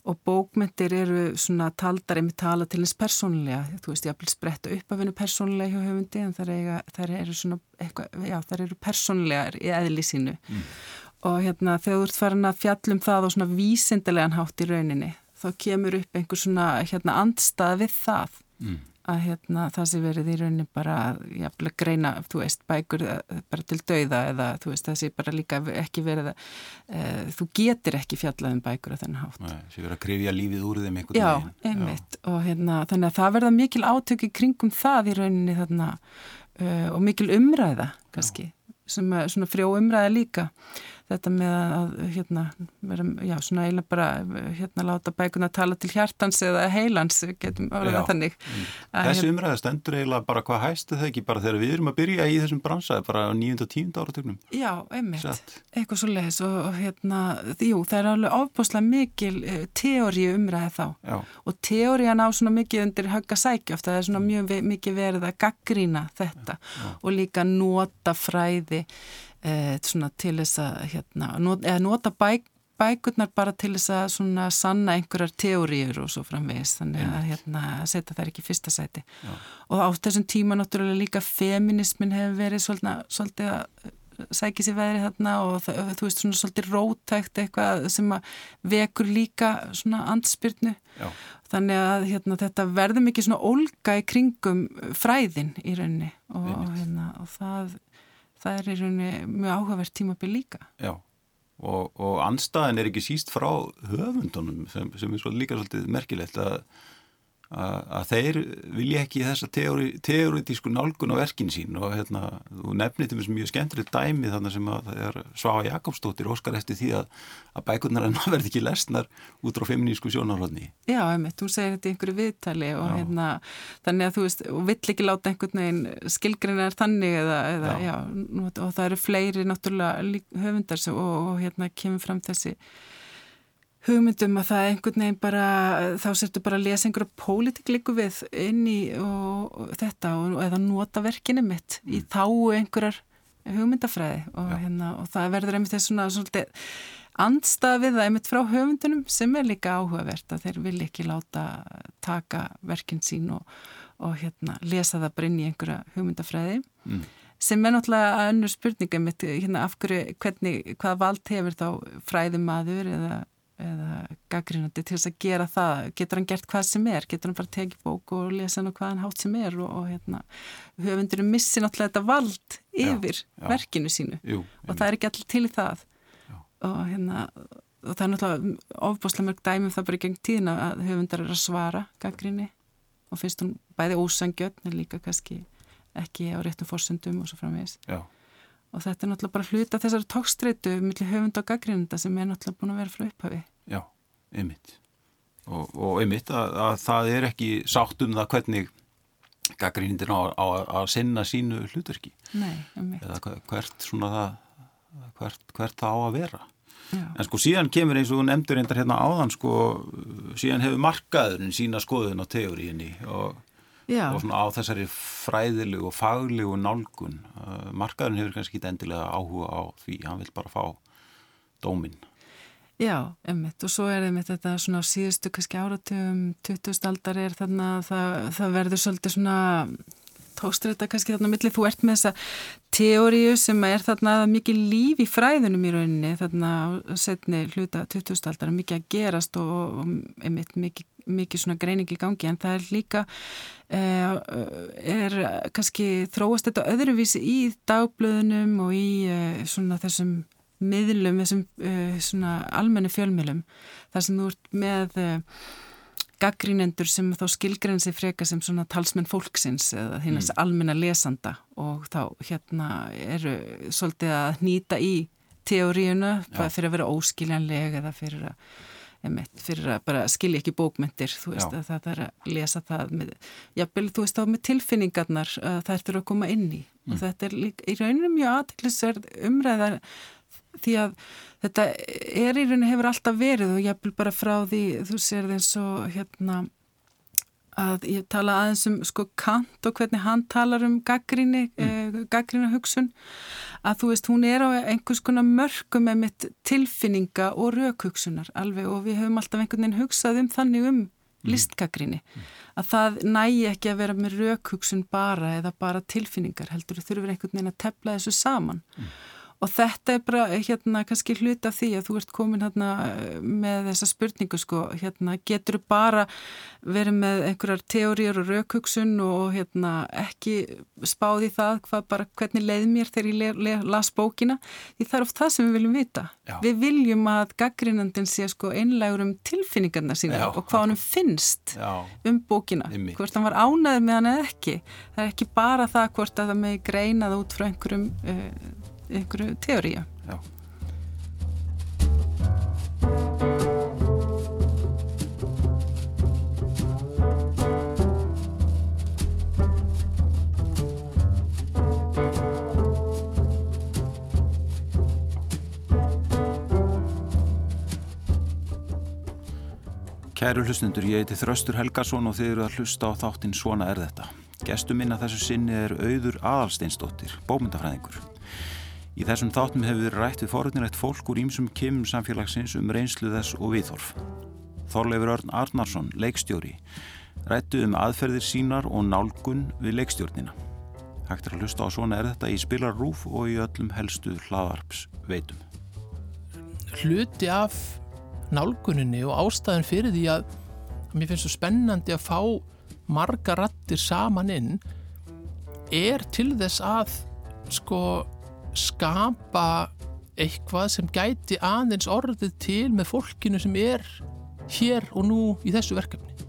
og bókmyndir eru svona taldar einmitt tala til eins persónulega. Þú veist ég að spretta upp af hennu persónulega hjá höfundi en þar, eiga, þar eru svona eitthvað, já þar eru persónulegar í eðli sínu. Mm. og hérna þegar þú ert farin að fjallum það og svona vísindilegan hátt í rauninni þá kemur upp einhver svona hérna andstað við það. Mm að hérna, það sé verið í rauninni bara að greina, þú veist, bækur eh, bara til dauða eða þú veist, það sé bara líka ekki verið að e, þú getur ekki fjallað um bækur að þennan hátt. Nei, sé verið að krifja lífið úr þeim einhvern veginn. Já, einmitt Já. og hérna, þannig að það verða mikil átöki kringum það í rauninni þarna uh, og mikil umræða kannski, Já. sem er svona frjó umræða líka þetta með að hérna, vera, já, svona eiginlega bara hérna láta bækuna tala til hjartans eða heilans, getum orðað þannig. Mm. Þessi hérna, umræða stendur eiginlega bara hvað hæstu það ekki, bara þegar við erum að byrja í þessum bransaði, bara á nýjunda og tíunda áratögnum Já, einmitt, Sett. eitthvað svo leiðis og, og hérna, jú, það er alveg ofbúslega mikil uh, teóri umræði þá. Já. og teórian á svona mikið undir högga sækjöft, það er svona mjög mikið verið að gaggrína þetta já, og líka nota fræði e, til þess að hérna, not, nota bæk, bækurnar bara til þess að svona sanna einhverjar teóriur og svo framvegis þannig að hérna, setja það ekki fyrsta sæti Já. og á þessum tíma náttúrulega líka feminismin hefur verið svolítið, að sækja sér veðri þarna og það, þú veist svona svolítið rótækt eitthvað sem að vekur líka svona andspyrnu Já. þannig að hérna, þetta verður mikið svona ólga í kringum fræðin í rauninni og, og, hérna, og það það er í rauninni mjög áhugavert tímabil líka. Já, og, og anstæðin er ekki síst frá höfundunum sem, sem er líka svolítið merkilegt að að þeir vilja ekki þessa teoretísku nálgun á verkin sín og hérna, þú nefnir til mjög skemmtilegt dæmi þannig sem að það er Svafa Jakobsdóttir óskar eftir því að, að bækurnar hennar [laughs] verði ekki lesnar út frá feminísku sjónarhóðni. Já, einmitt, þú segir þetta í einhverju viðtali og hérna þannig að þú veist, og vill ekki láta einhvern veginn skilgrinnar þannig eða, eða já. Já, og það eru fleiri náttúrulega höfundar og, og hérna kemur fram þessi hugmyndum að það einhvern veginn bara, þá sértu bara að lesa einhverja pólitík líku við inn í og, og þetta og, eða nota verkinu mitt mm. í þá einhverjar hugmyndafræði og, hérna, og það verður einmitt þess svona svolítið andstað við það einmitt frá höfundunum sem er líka áhugavert að þeir vil ekki láta taka verkin sín og hérna, lesa það bara inn í einhverja hugmyndafræði mm. sem er náttúrulega önnur spurninga mitt hérna, af hverju, hvernig, hvað vald hefur þá fræðumadur eða eða gaggrínandi til þess að gera það. Getur hann gert hvað sem er, getur hann bara tekið bók og lesa hann og hvað hann hátt sem er og, og hérna, höfundurinn missi náttúrulega þetta vald yfir já, já. verkinu sínu. Jú, og það er ekki allir til í það. Og hérna og það er náttúrulega ofbáslega mörg dæmum það bara í geng tíðina að höfundar er að svara gaggríni og finnst hún bæði ósangjötn en líka kannski ekki á réttum fórsöndum og svo framvegis. Já og þetta er náttúrulega bara hluta þessari tókstreitu millir höfund og gaggrinda sem er náttúrulega búin að vera frá upphafi. Já, einmitt. Og, og einmitt að, að það er ekki sátt um það hvernig gaggrindir á, á að sinna sínu hlutverki. Nei, einmitt. Eða hvert svona það, hvert, hvert það á að vera. Já. En sko síðan kemur eins og nefndur hérna áðan sko, síðan hefur markaðurinn sína skoðun á teóriinni og Já. og svona á þessari fræðilegu og faglegu nálgun uh, markaðurinn hefur kannski ekki endilega áhuga á því, hann vil bara fá dóminn. Já, emmitt og svo er emmitt þetta svona síðustu kannski áratugum 20. aldar er þarna það, það verður svolítið svona tókstur þetta kannski þarna millir þú ert með þessa teóriu sem er þarna mikið líf í fræðunum í rauninni þarna setni hluta 20. aldar mikið að gerast og, og einmitt mikið mikið svona greining í gangi en það er líka eh, er kannski þróast þetta öðruvísi í dagblöðunum og í eh, svona þessum miðlum, þessum eh, almennu fjölmiðlum þar sem þú ert með gaggrínendur sem þá skilgrenn sig freka sem svona talsmenn fólksins eða hinnast mm. almenna lesanda og þá hérna eru svolítið að nýta í teóriuna fyrir að vera óskiljanleg eða fyrir að einmitt, fyrir að bara skilja ekki bókmyndir þú veist Já. að það er að lesa það með, jafnvel þú veist á með tilfinningarnar það ertur að koma inn í mm. og þetta er líka, í rauninu mjög aðtillisverð umræðar því að þetta er í rauninu hefur alltaf verið og jafnvel bara frá því þú sér eins og hérna að ég tala aðeins um sko Kant og hvernig hann talar um gaggríni, mm. eh, gaggrína hugsun að þú veist, hún er á einhvers konar mörgum með mitt tilfinninga og raukugsunar alveg og við höfum alltaf einhvern veginn hugsað um þannig um mm. listgagrinni mm. að það nægi ekki að vera með raukugsun bara eða bara tilfinningar heldur þurfur einhvern veginn að tepla þessu saman mm og þetta er bara hérna kannski hlut af því að þú ert komin hérna með þessa spurningu sko hérna getur þú bara verið með einhverjar teóriur og raukugsun og hérna ekki spáði það hvað bara hvernig leið mér þegar ég las bókina því það er oft það sem við viljum vita Já. við viljum að gaggrinandin sé sko einlegur um tilfinningarna sína Já. og hvað hann finnst Já. um bókina Imi. hvort hann var ánaðið með hann eða ekki það er ekki bara það hvort að það megi greinað út frá einhverjum uh, einhverju teóriu. Já. Kæru hlustundur, ég heiti Þraustur Helgarsson og þið eru að hlusta á þáttinn Svona er þetta. Gestur minna þessu sinni er auður aðalsteinsdóttir, bómyndafræðingur. Í þessum þáttum hefur við rætt við forutnirætt fólk úr ímsum kemum samfélagsins um reynslu þess og viðhorf. Þorleifur Örn Arnarsson, leikstjóri, rættu um aðferðir sínar og nálgun við leikstjórnina. Hægt er að hlusta á svona er þetta í spilarrúf og í öllum helstu hlaðarps veitum. Hluti af nálguninni og ástæðin fyrir því að mér finnst svo spennandi að fá marga rattir saman inn er til þess að sko skapa eitthvað sem gæti aðeins orðið til með fólkinu sem er hér og nú í þessu verkefni.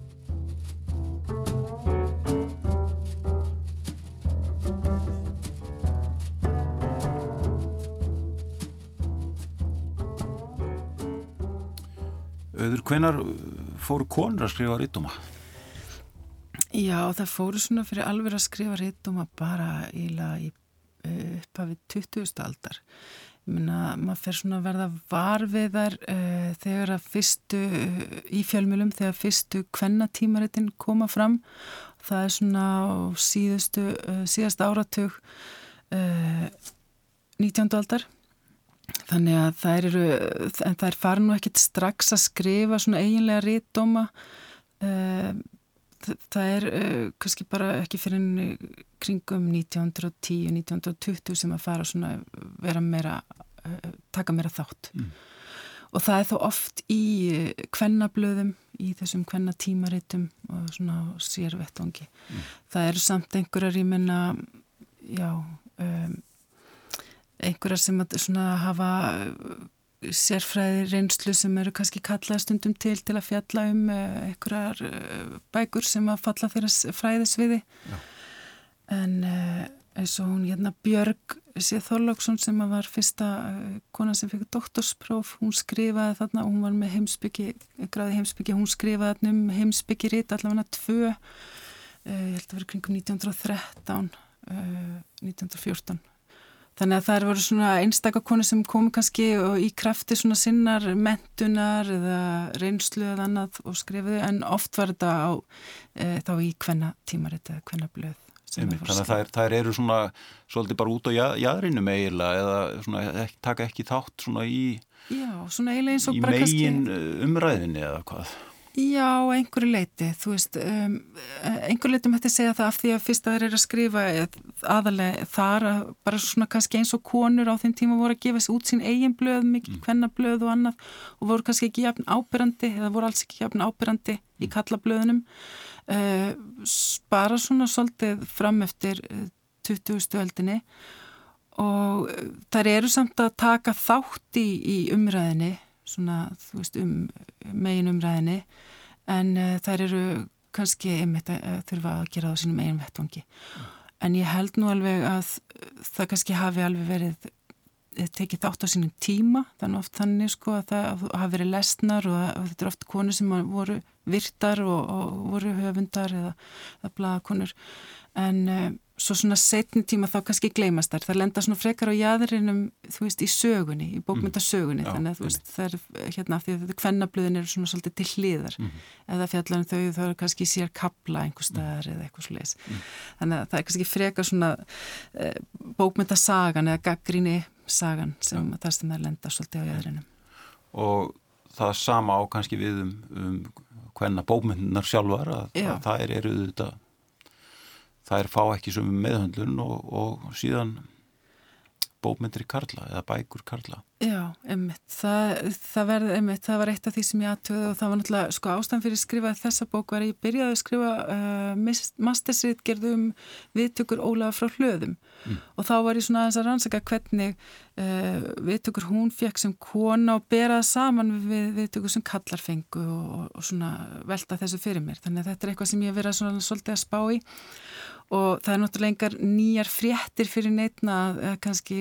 Öður, hvenar fóru konur að skrifa rítumma? Já, það fóru svona fyrir alveg að skrifa rítumma bara íla í upp af 20. aldar meina, maður fer svona að verða varfiðar uh, þegar að fyrstu uh, í fjölmjölum þegar fyrstu kvennatímaritinn koma fram það er svona síðustu uh, síðast áratug 19. aldar þannig að það eru en það er farin nú ekkit strax að skrifa svona eiginlega rítdóma það er uh, kannski bara ekki fyrir kringum 1910-1920 sem að fara svona vera meira, uh, taka meira þátt mm. og það er þó oft í kvennablöðum í þessum kvennatímaritum og svona sérvettvangi mm. það eru samt einhverjar ég menna já um, einhverjar sem að svona hafa sérfræði reynslu sem eru kannski kallað stundum til til að fjalla um uh, einhverjar uh, bækur sem að falla þeirra fræðisviði. Já. en uh, eins og hún hérna Björg Sið Þorlóksson sem var fyrsta kona sem fikk doktorspróf, hún skrifaði þarna hún var með heimsbyggi, gráði heimsbyggi hún skrifaði þarna um heimsbyggi rít allavega tvö ég held að vera kringum 1913 1914 Þannig að það voru svona einstakakonu sem komu kannski í krafti svona sinnar mentunar eða reynslu eða annað og skrifuðu en oft var þetta á, e, þá í hvenna tímarit eða hvenna blöð. Þannig að þær, þær eru svona svolítið bara út á jæðrinum eiginlega eða svona, ek, taka ekki þátt svona í, Já, svona í megin kannski... umræðinni eða hvað. Já, einhverju leiti, þú veist, um, einhverju leiti mætti segja það af því að fyrst að þeir eru að skrifa aðalega þar að bara svona kannski eins og konur á þeim tíma voru að gefa sér út sín eigin blöð, mikil mm. kvennablöð og annað og voru kannski ekki jafn ábyrrandi eða voru alls ekki jafn ábyrrandi mm. í kallablöðunum, uh, bara svona svolítið fram eftir 20. öldinni og þær eru samt að taka þátt í, í umræðinni svona, þú veist, um megin umræðinni en uh, þær eru kannski einmitt að uh, þurfa að gera það á sínum eigin vettvangi. Mm. En ég held nú alveg að það kannski hafi alveg verið eh, tekið þátt á sínum tíma, þannig oft þannig sko að það hafi verið lesnar og, og þetta er oft konur sem voru virtar og, og voru höfundar eða, eða bladakonur en uh, svo svona setni tíma þá kannski gleymast þær, það lenda svona frekar á jæðurinnum þú veist í sögunni, í bókmyndasögunni mm. þannig að þú veist það er hérna því að þetta kvennabluðin eru svona svolítið til hliðar mm. eða fjallan þau þá er kannski sér kapla einhver staðar mm. eða eitthvað sluðis mm. þannig að það er kannski frekar svona e, bókmyndasagan eða gaggríni sagan sem það sem það lenda svolítið á jæðurinnum Og það sama á kannski við um, um hvenna bókmyndunar sjálfar að, að það er eruð þetta það er fá ekki sem meðhöndlun og, og síðan bókmyndir í Karla eða bækur Karla. Já, einmitt, það, það verði einmitt, það var eitt af því sem ég aðtöði og það var náttúrulega, sko ástæðan fyrir að skrifa þessa bók var að ég byrjaði að skrifa uh, mastersrið gerðum viðtökur Ólafa frá hlöðum. Mm. og þá var ég svona aðeins að rannsaka hvernig uh, viðtökur hún fekk sem kona og beraði saman við viðtökur sem kallar fengu og, og svona velta þessu fyrir mér, þannig að þetta er eitthvað sem ég verið að svona svolítið að spá í og það er náttúrulega engar nýjar fréttir fyrir neitna að kannski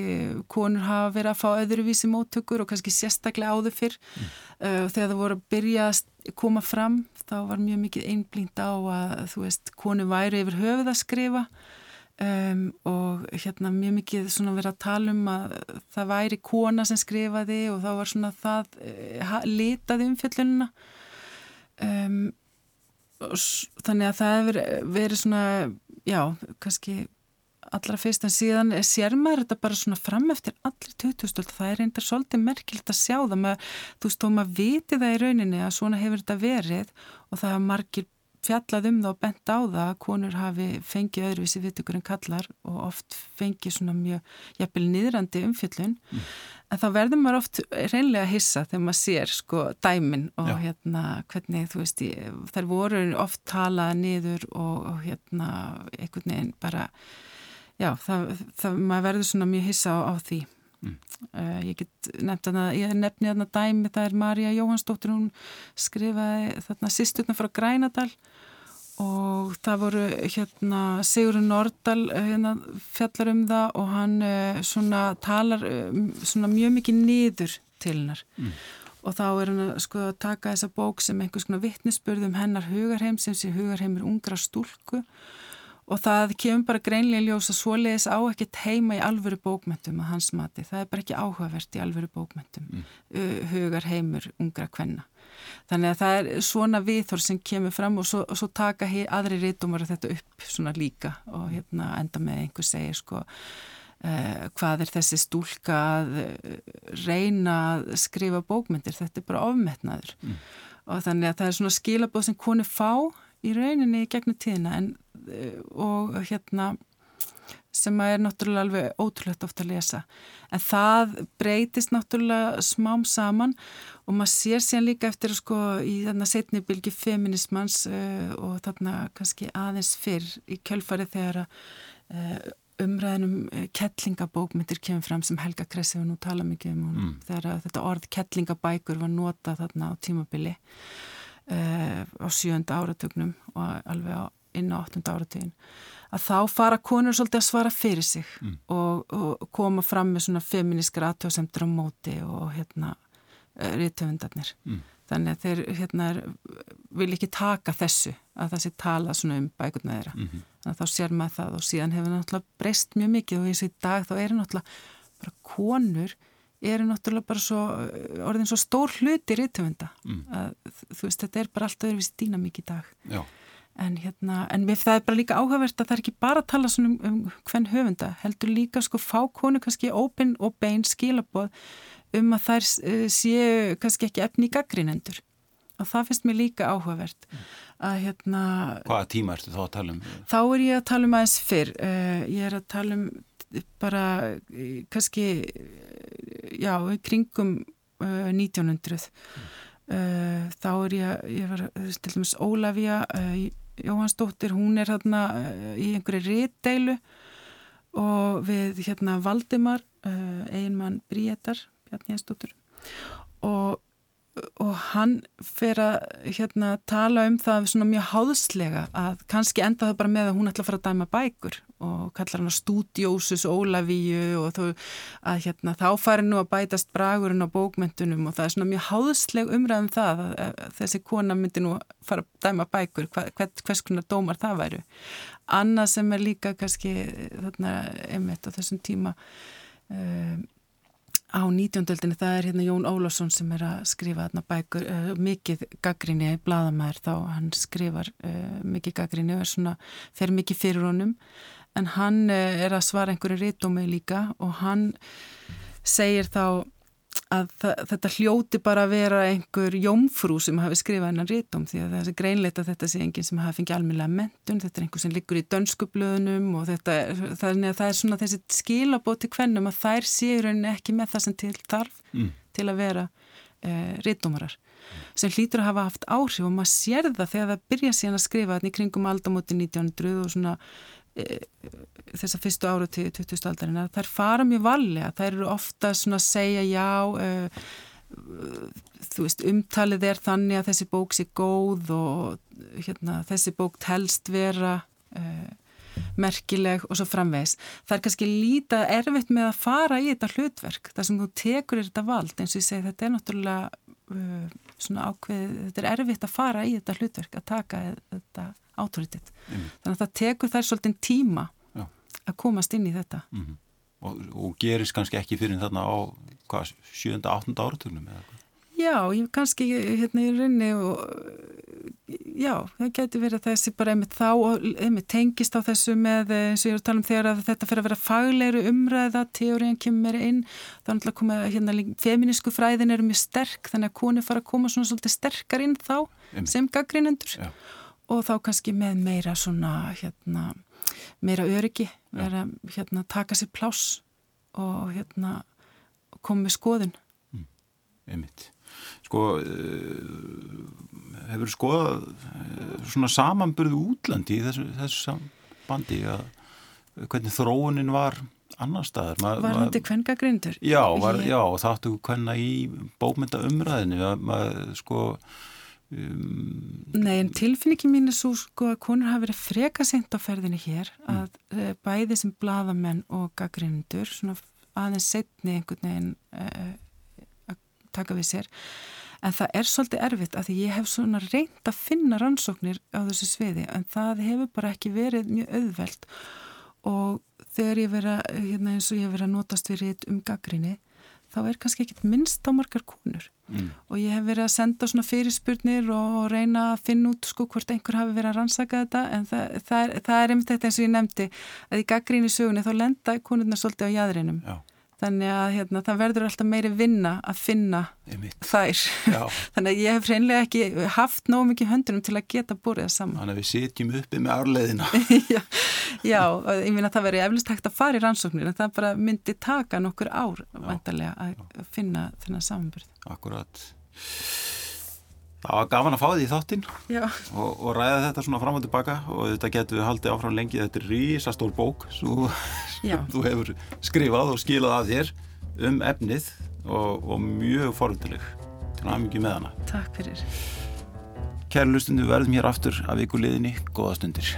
konur hafa verið að fá öðruvísi móttökur og kannski sérstaklega áður fyrr. Mm. uh, þegar það voru að byrja að koma fram þá var mjög mikið einblínt á að þú veist, konur væri yfir höfuð að skrifa. Um, og hérna mjög mikið svona verið að tala um að það væri kona sem skrifaði og þá var svona það uh, litaði umfjöllununa um, þannig að það hefur verið svona já, kannski allra fyrst en síðan sér maður þetta bara svona fram eftir allir 2000 það er reyndar svolítið merkilt að sjá það með, þú veist, þó maður viti það í rauninni að svona hefur þetta verið og það er margir fjallað um það og bent á það að konur hafi fengið öðruvísi viðtökur en kallar og oft fengið svona mjög jafnvel niðrandi umfjöllun mm. en þá verður maður oft reynlega að hissa þegar maður sér sko dæmin og Já. hérna hvernig þú veist þær voru oft talað niður og, og hérna einhvern veginn bara Já, það, það maður verður svona mjög hissa á, á því Mm. Uh, ég get nefnt að ég nefni þarna dæmi, það er Marja Jóhansdóttir hún skrifaði þarna sýstutna frá Grænadal og það voru hérna Sigurinn Nordal eh, hérna, fjallar um það og hann uh, svona talar um, svona mjög mikið niður til hennar mm. og þá er hann sko að taka þessa bók sem einhvers konar vittnisspörðum hennar hugarheim sem sé hugarheimur ungra stúlku og það kemur bara greinlega ljós að svoleiðis á ekkert heima í alvöru bókmyndum að hans mati, það er bara ekki áhugavert í alvöru bókmyndum, mm. hugar heimur ungra kvenna. Þannig að það er svona viðþór sem kemur fram og svo, og svo taka aðri rítumar þetta upp svona líka og hérna enda með einhver segir sko uh, hvað er þessi stúlka að reyna að skrifa bókmyndir, þetta er bara ofmetnaður mm. og þannig að það er svona skilabóð sem koni fá í rauninni gegnum tíðina en, eh, og hérna sem er náttúrulega alveg ótrúlegt ofta að lesa en það breytist náttúrulega smám saman og maður sér síðan líka eftir sko í þarna setni bylgi feminismans uh, og þarna kannski aðeins fyrr í kjölfari þegar uh, umræðinum kettlingabókmyndir kemur fram sem Helga Kress hefur nú talað mikið um mm. þegar þetta orð kettlingabækur var notað þarna á tímabili uh, á sjönda áratögnum og alveg á, inn á áttunda áratögin að þá fara konur svolítið að svara fyrir sig mm. og, og koma fram með svona feminískar aðtöðsendur á móti og hérna uh, rítöfundarnir mm. þannig að þeir hérna er, vil ekki taka þessu að það sé tala svona um bækurna þeirra mm -hmm. þannig að þá sér maður það og síðan hefur náttúrulega breyst mjög mikið og eins og í dag þá eru náttúrulega bara konur eru náttúrulega bara svo, orðin svo stór hluti rítumunda mm. þú veist, þetta er bara allt öðruvísi dýna mikið í dag Já. en hérna, en við, það er bara líka áhugavert að það er ekki bara að tala svona um, um hvern höfunda, heldur líka sko fá konu kannski ópinn og bein skilaboð um að þær uh, séu kannski ekki efni í gaggrinendur og það finnst mér líka áhugavert mm. að hérna Hvaða tíma ertu þá að tala um? Þá er ég að tala um aðeins fyrr uh, ég er að tala um bara kannski já, kringum uh, 1900 mm. uh, þá er ég, ég var til dæmis Ólafía uh, Jóhannsdóttir, hún er hérna í einhverju rétteilu og við hérna Valdimar einmann Bríetar Bjarni Jensdóttir og og hann fer að hérna, tala um það svona mjög háðslega að kannski enda það bara með að hún ætla að fara að dæma bækur og kallar hann að stúdjósus Ólavíu og þó, að hérna, þá farir nú að bætast bragurinn á bókmentunum og það er svona mjög háðsleg umræðum um það að, þessi kona myndi nú fara að dæma bækur hva, hvers, konar dómar það væru. Annað sem er líka kannski þarna emitt á þessum tíma um, á 19. öldinni, það er hérna Jón Ólásson sem er að skrifa þarna bækur uh, mikið gaggrinni í bladamæður þá hann skrifar uh, mikið gaggrinni og er svona, fer mikið fyrir honum en hann uh, er að svara einhverju rítómi líka og hann segir þá að þetta hljóti bara að vera einhver jómfrú sem hafi skrifað hennan rítum því að það er greinleita að þetta sé enginn sem hafi fengið almeinlega mentun, þetta er einhver sem liggur í dönskublöðunum og þetta, það, það er svona þessi skilabót til hvennum að þær séur henni ekki með það sem til þarf mm. til að vera eh, rítumarar sem hlýtur að hafa haft áhrif og maður sér það þegar það byrja síðan að skrifa þetta í kringum aldamóti 1900 og svona e, þessa fyrstu ára til 20. aldarinn að þær fara mjög valega, þær eru ofta svona að segja já uh, þú veist, umtalið er þannig að þessi bók sé góð og hérna, þessi bók telst vera uh, merkileg og svo framvegs. Það er kannski lítið erfitt með að fara í þetta hlutverk þar sem þú tekur þetta vald eins og ég segi þetta er náttúrulega svona ákveð, þetta er erfitt að fara í þetta hlutverk að taka þetta autoritet. Mm. Þannig að það tekur þær svolítið tíma Já. að komast inn í þetta. Mm -hmm. og, og gerist kannski ekki fyrir þarna á 7. 8. áratunum eða eitthvað? Já, ég kannski hérna í rauninni og já, það getur verið þessi bara einmitt þá og einmitt tengist á þessu með eins og ég er að tala um þegar að þetta fyrir að vera faglegri umræða, teóriðan kemur inn, þá er náttúrulega að koma hérna feminísku fræðin eru mjög sterk þannig að konu fara að koma svona svolítið sterkar inn þá einmitt. sem gaggrinendur. Já og þá kannski með meira svona hérna, meira öryggi vera, hérna, taka sér pláss og hérna koma með skoðun. Mm, Einmitt. Sko uh, hefur skoðað uh, svona samanburðu útlandi í þessu, þessu sambandi að hvernig þróunin var annar staðar? Ma, Var þetta hvenga grindur? Já, var, já þáttu hvenna í bókmynda umræðinu að sko Um, Nei, en tilfinningi mín er svo sko að konur hafa verið freka sent á ferðinni hér mm. að mm. bæði sem bladamenn og gaggrindur svona aðeins setni einhvern veginn uh, að taka við sér en það er svolítið erfitt að ég hef svona reynd að finna rannsóknir á þessu sviði en það hefur bara ekki verið mjög auðvelt og þegar ég vera hérna eins og ég vera notast við rétt um gaggrinni þá er kannski ekkit minnst á margar konur. Mm. og ég hef verið að senda svona fyrirspurnir og reyna að finna út sko hvort einhver hafi verið að rannsaka þetta. En það, það, er, það er einmitt þetta eins og ég nefndi að í gaggríni sögunni þá lenda konurna svolítið á jæðrinum Já þannig að hérna, það verður alltaf meiri vinna að finna þær. [laughs] Þannig að ég hef hreinlega ekki haft nóg mikið höndunum til að geta búrið það saman. Þannig að við sitjum uppi með árleðina [laughs] já, já, ég finn að það verður eflust hægt að fara í rannsóknir en það bara myndi taka nokkur ár vantarlega að finna þennan samanbyrð Akkurat Það var gaman að fá því í þáttinn og, og ræða þetta svona fram og tilbaka og þetta getur við haldið áfram lengi. Þetta er rísastól bók svo, sem [laughs] þú hefur skrifað og skilað af þér um efnið og, og mjög foröldileg til að mikið með hana. Takk fyrir. Kæri lustundu, verðum hér aftur af ykkur liðinni, góða stundir